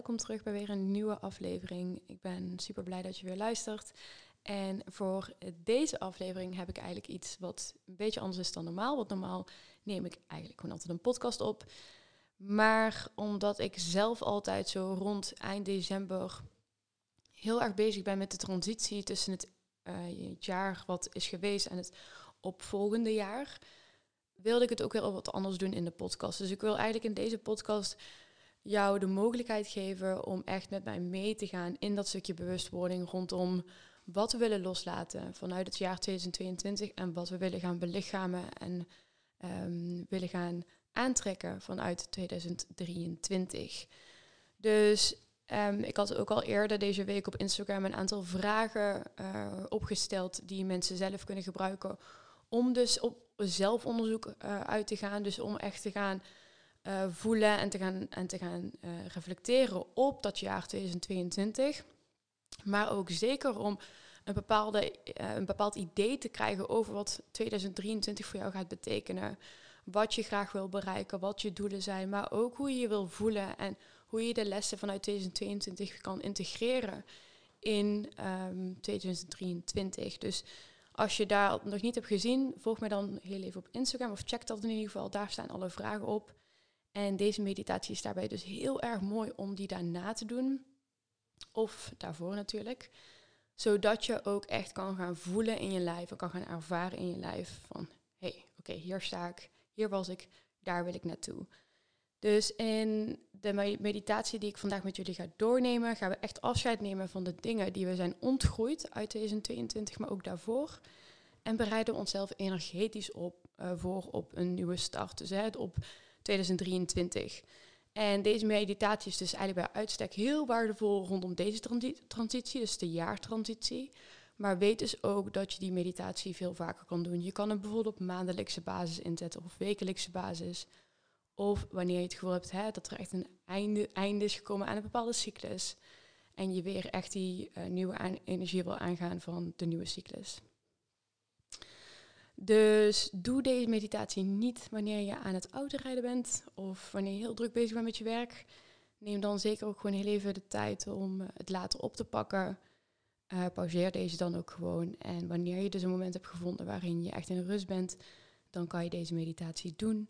Welkom terug bij weer een nieuwe aflevering. Ik ben super blij dat je weer luistert. En voor deze aflevering heb ik eigenlijk iets wat een beetje anders is dan normaal. Want normaal neem ik eigenlijk gewoon altijd een podcast op. Maar omdat ik zelf altijd zo rond eind december heel erg bezig ben met de transitie tussen het, het jaar wat is geweest en het opvolgende jaar, wilde ik het ook weer wat anders doen in de podcast. Dus ik wil eigenlijk in deze podcast jou de mogelijkheid geven om echt met mij mee te gaan in dat stukje bewustwording rondom wat we willen loslaten vanuit het jaar 2022 en wat we willen gaan belichamen en um, willen gaan aantrekken vanuit 2023. Dus um, ik had ook al eerder deze week op Instagram een aantal vragen uh, opgesteld die mensen zelf kunnen gebruiken om dus op zelfonderzoek uh, uit te gaan. Dus om echt te gaan uh, voelen en te gaan, en te gaan reflecteren op dat jaar 2022. Maar ook zeker om een, bepaalde, een bepaald idee te krijgen over wat 2023 voor jou gaat betekenen wat je graag wil bereiken, wat je doelen zijn, maar ook hoe je je wil voelen en hoe je de lessen vanuit 2022 kan integreren in um, 2023. Dus als je daar nog niet hebt gezien, volg mij dan heel even op Instagram of check dat in ieder geval. Daar staan alle vragen op. En deze meditatie is daarbij dus heel erg mooi om die daarna te doen. Of daarvoor natuurlijk. Zodat je ook echt kan gaan voelen in je lijf en kan gaan ervaren in je lijf van hé, hey, oké, hier sta ik hier was ik, daar wil ik naartoe. Dus in de meditatie die ik vandaag met jullie ga doornemen, gaan we echt afscheid nemen van de dingen die we zijn ontgroeid uit 2022, maar ook daarvoor. En bereiden we onszelf energetisch op uh, voor op een nieuwe start, dus hè, op 2023. En deze meditatie is dus eigenlijk bij uitstek heel waardevol rondom deze transitie, dus de jaartransitie. Maar weet dus ook dat je die meditatie veel vaker kan doen. Je kan hem bijvoorbeeld op maandelijkse basis inzetten of wekelijkse basis. Of wanneer je het gevoel hebt hè, dat er echt een einde, einde is gekomen aan een bepaalde cyclus. En je weer echt die uh, nieuwe energie wil aangaan van de nieuwe cyclus. Dus doe deze meditatie niet wanneer je aan het autorijden bent of wanneer je heel druk bezig bent met je werk. Neem dan zeker ook gewoon heel even de tijd om eh, het later op te pakken uh, pauzeer deze dan ook gewoon. En wanneer je dus een moment hebt gevonden waarin je echt in rust bent, dan kan je deze meditatie doen.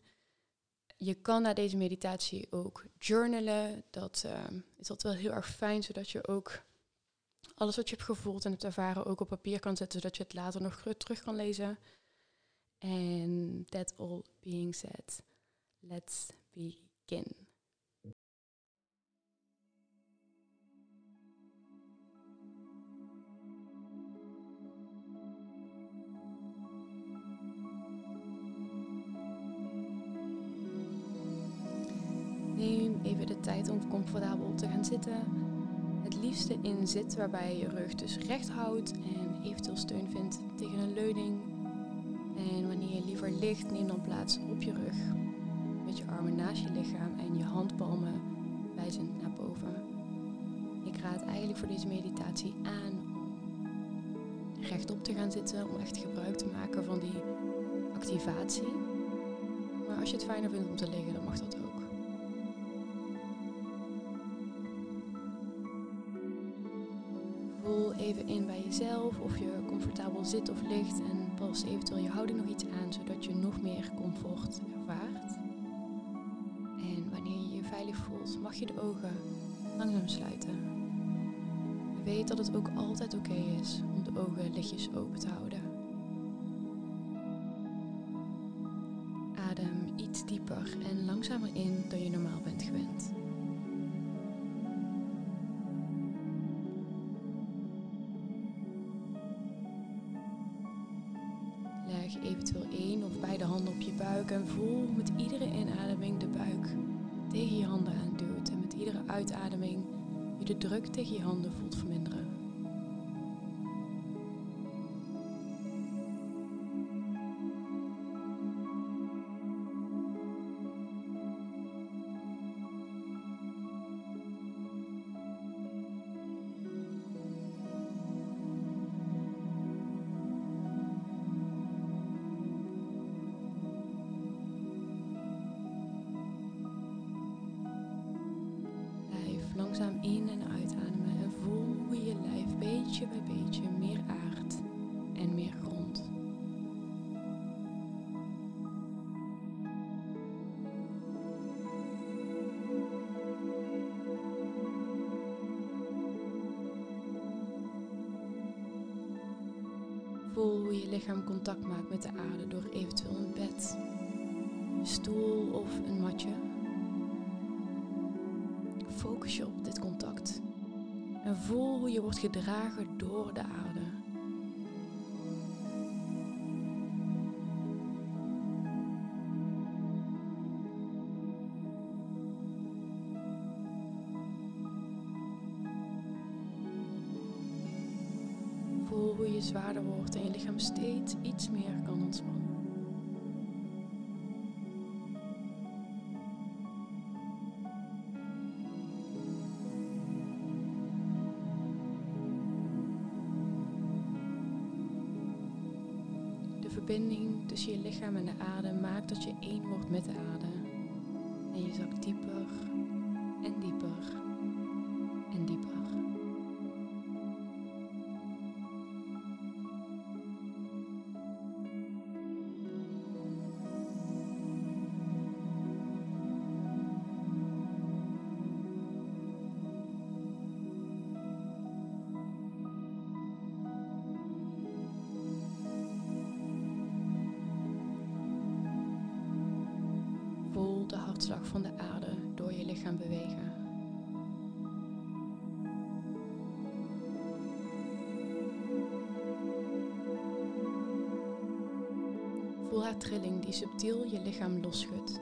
Je kan na deze meditatie ook journalen. Dat uh, is altijd wel heel erg fijn, zodat je ook alles wat je hebt gevoeld en hebt ervaren ook op papier kan zetten, zodat je het later nog terug kan lezen. En that all being said, let's begin. Neem even de tijd om comfortabel te gaan zitten. Het liefste in zit waarbij je rug dus recht houdt en eventueel steun vindt tegen een leuning. En wanneer je liever ligt, neem dan plaats op je rug. Met je armen naast je lichaam en je handpalmen wijzen naar boven. Ik raad eigenlijk voor deze meditatie aan om rechtop te gaan zitten, om echt gebruik te maken van die activatie. Maar als je het fijner vindt om te liggen, dan mag dat ook. even in bij jezelf of je comfortabel zit of ligt en pas eventueel je houding nog iets aan zodat je nog meer comfort ervaart. En wanneer je je veilig voelt, mag je de ogen langzaam sluiten. Weet dat het ook altijd oké is om de ogen lichtjes open te houden. Adem iets dieper en langzamer in dan je normaal bent gewend. Eventueel één of beide handen op je buik en voel met iedere inademing de buik tegen je handen aanduwt. En met iedere uitademing je de druk tegen je handen voelt verminderen. Voel hoe je lichaam contact maakt met de aarde door eventueel een bed, een stoel of een matje focus je op dit contact en voel hoe je wordt gedragen door de aarde. Steeds iets meer kan ontspannen. verbinding tussen je lichaam en de aarde maakt dat je één wordt met de aarde. En je zakt dieper Trilling die subtiel je lichaam losschudt.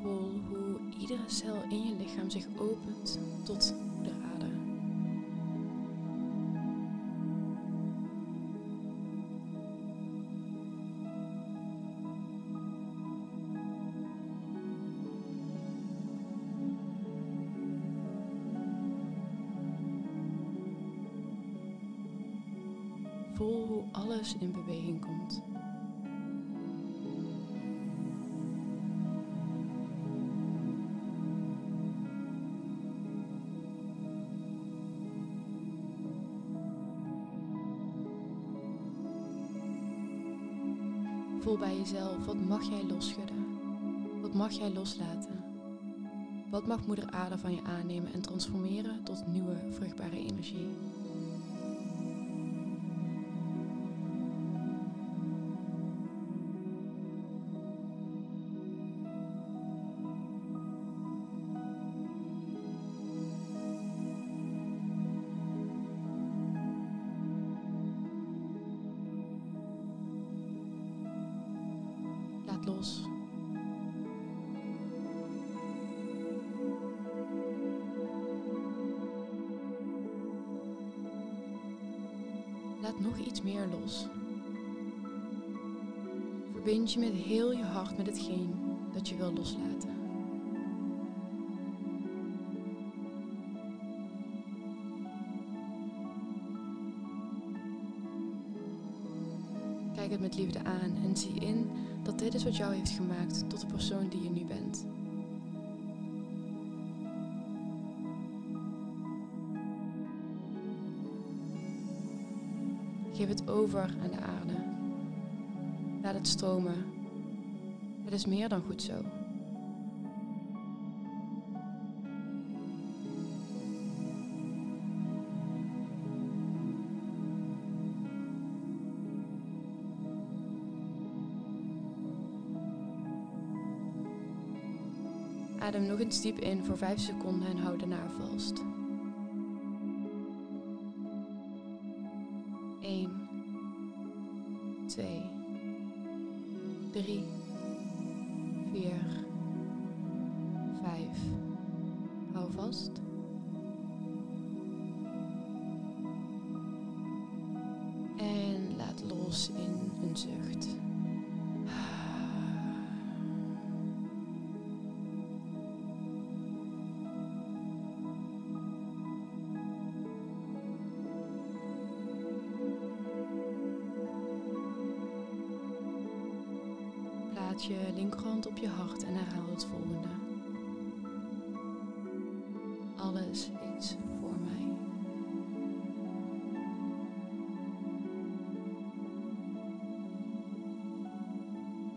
Voel hoe iedere cel in je lichaam zich opent tot de Voel hoe alles in beweging komt. Voel bij jezelf, wat mag jij losschudden? Wat mag jij loslaten? Wat mag Moeder Aarde van je aannemen en transformeren tot nieuwe vruchtbare energie? Meer los. Verbind je met heel je hart met hetgeen dat je wil loslaten. Kijk het met liefde aan en zie in dat dit is wat jou heeft gemaakt tot de persoon die je nu bent. Geef het over aan de aarde. Laat het stromen. Het is meer dan goed zo. Adem nog eens diep in voor 5 seconden en houd daarna vast. In een zucht.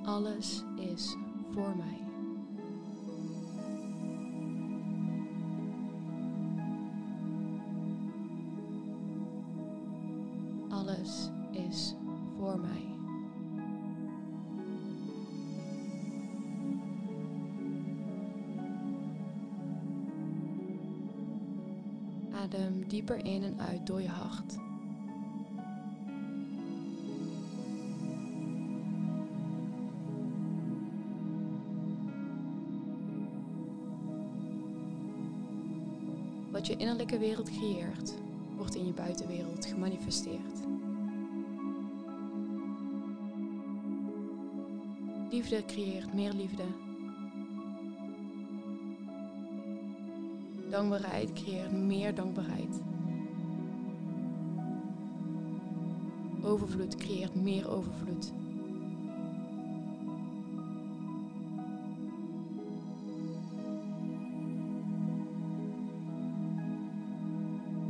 Alles is voor mij. Alles is voor mij. Adem dieper in en uit door je hart. Wat je innerlijke wereld creëert, wordt in je buitenwereld gemanifesteerd. Liefde creëert meer liefde. Dankbaarheid creëert meer dankbaarheid. Overvloed creëert meer overvloed.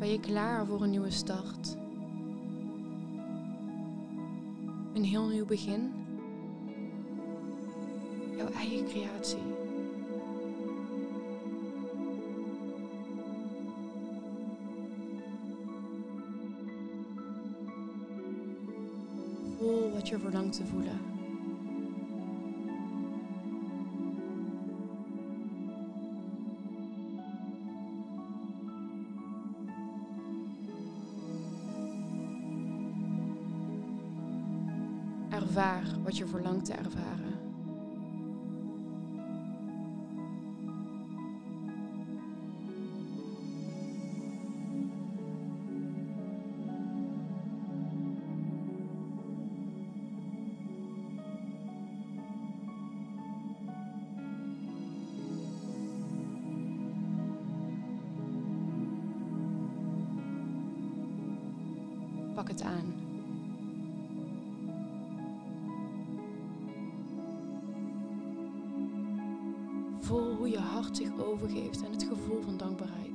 Ben je klaar voor een nieuwe start? Een heel nieuw begin? Jouw eigen creatie. Voel wat je verlangt te voelen. Ervaar wat je verlangt te ervaren. Pak het aan. Hart zich overgeeft aan het gevoel van dankbaarheid.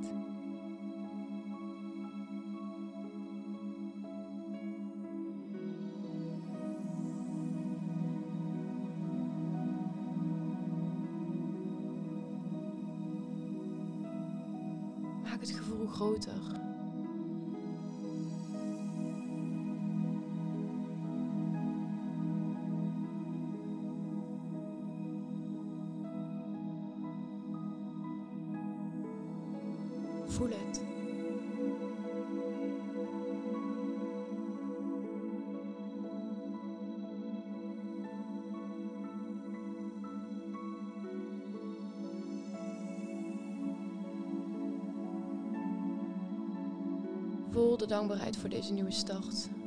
Voel de dankbaarheid voor deze nieuwe start.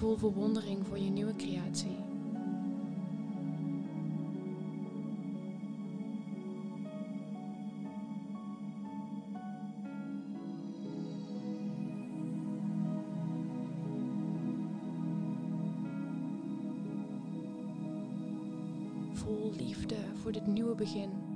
Voel verwondering voor je nieuwe creatie. Voel liefde voor dit nieuwe begin.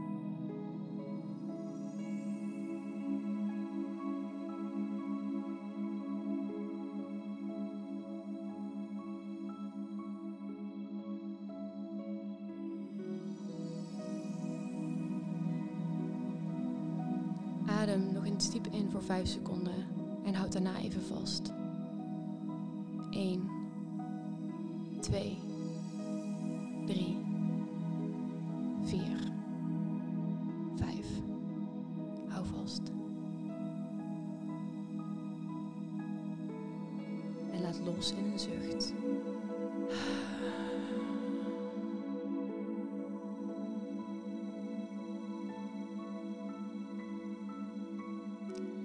Los in een zucht.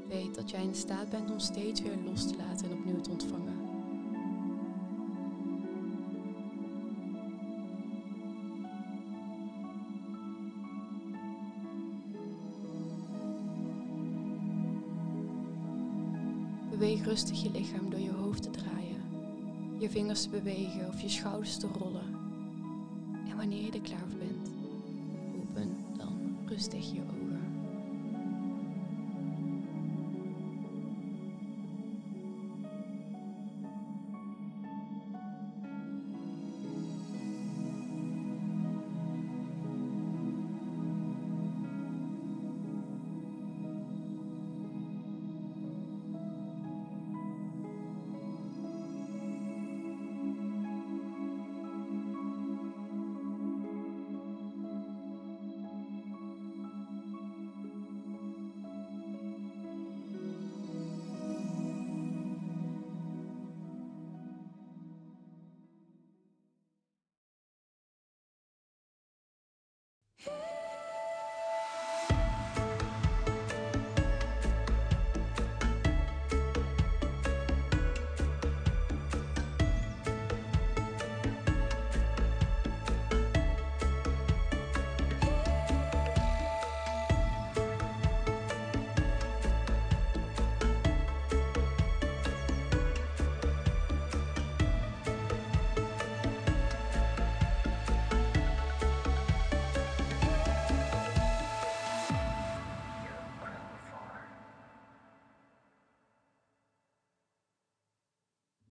Weet dat jij in staat bent om steeds weer los te laten Beweeg rustig je lichaam door je hoofd te draaien, je vingers te bewegen of je schouders te rollen. En wanneer je er klaar voor bent, open dan rustig je ogen.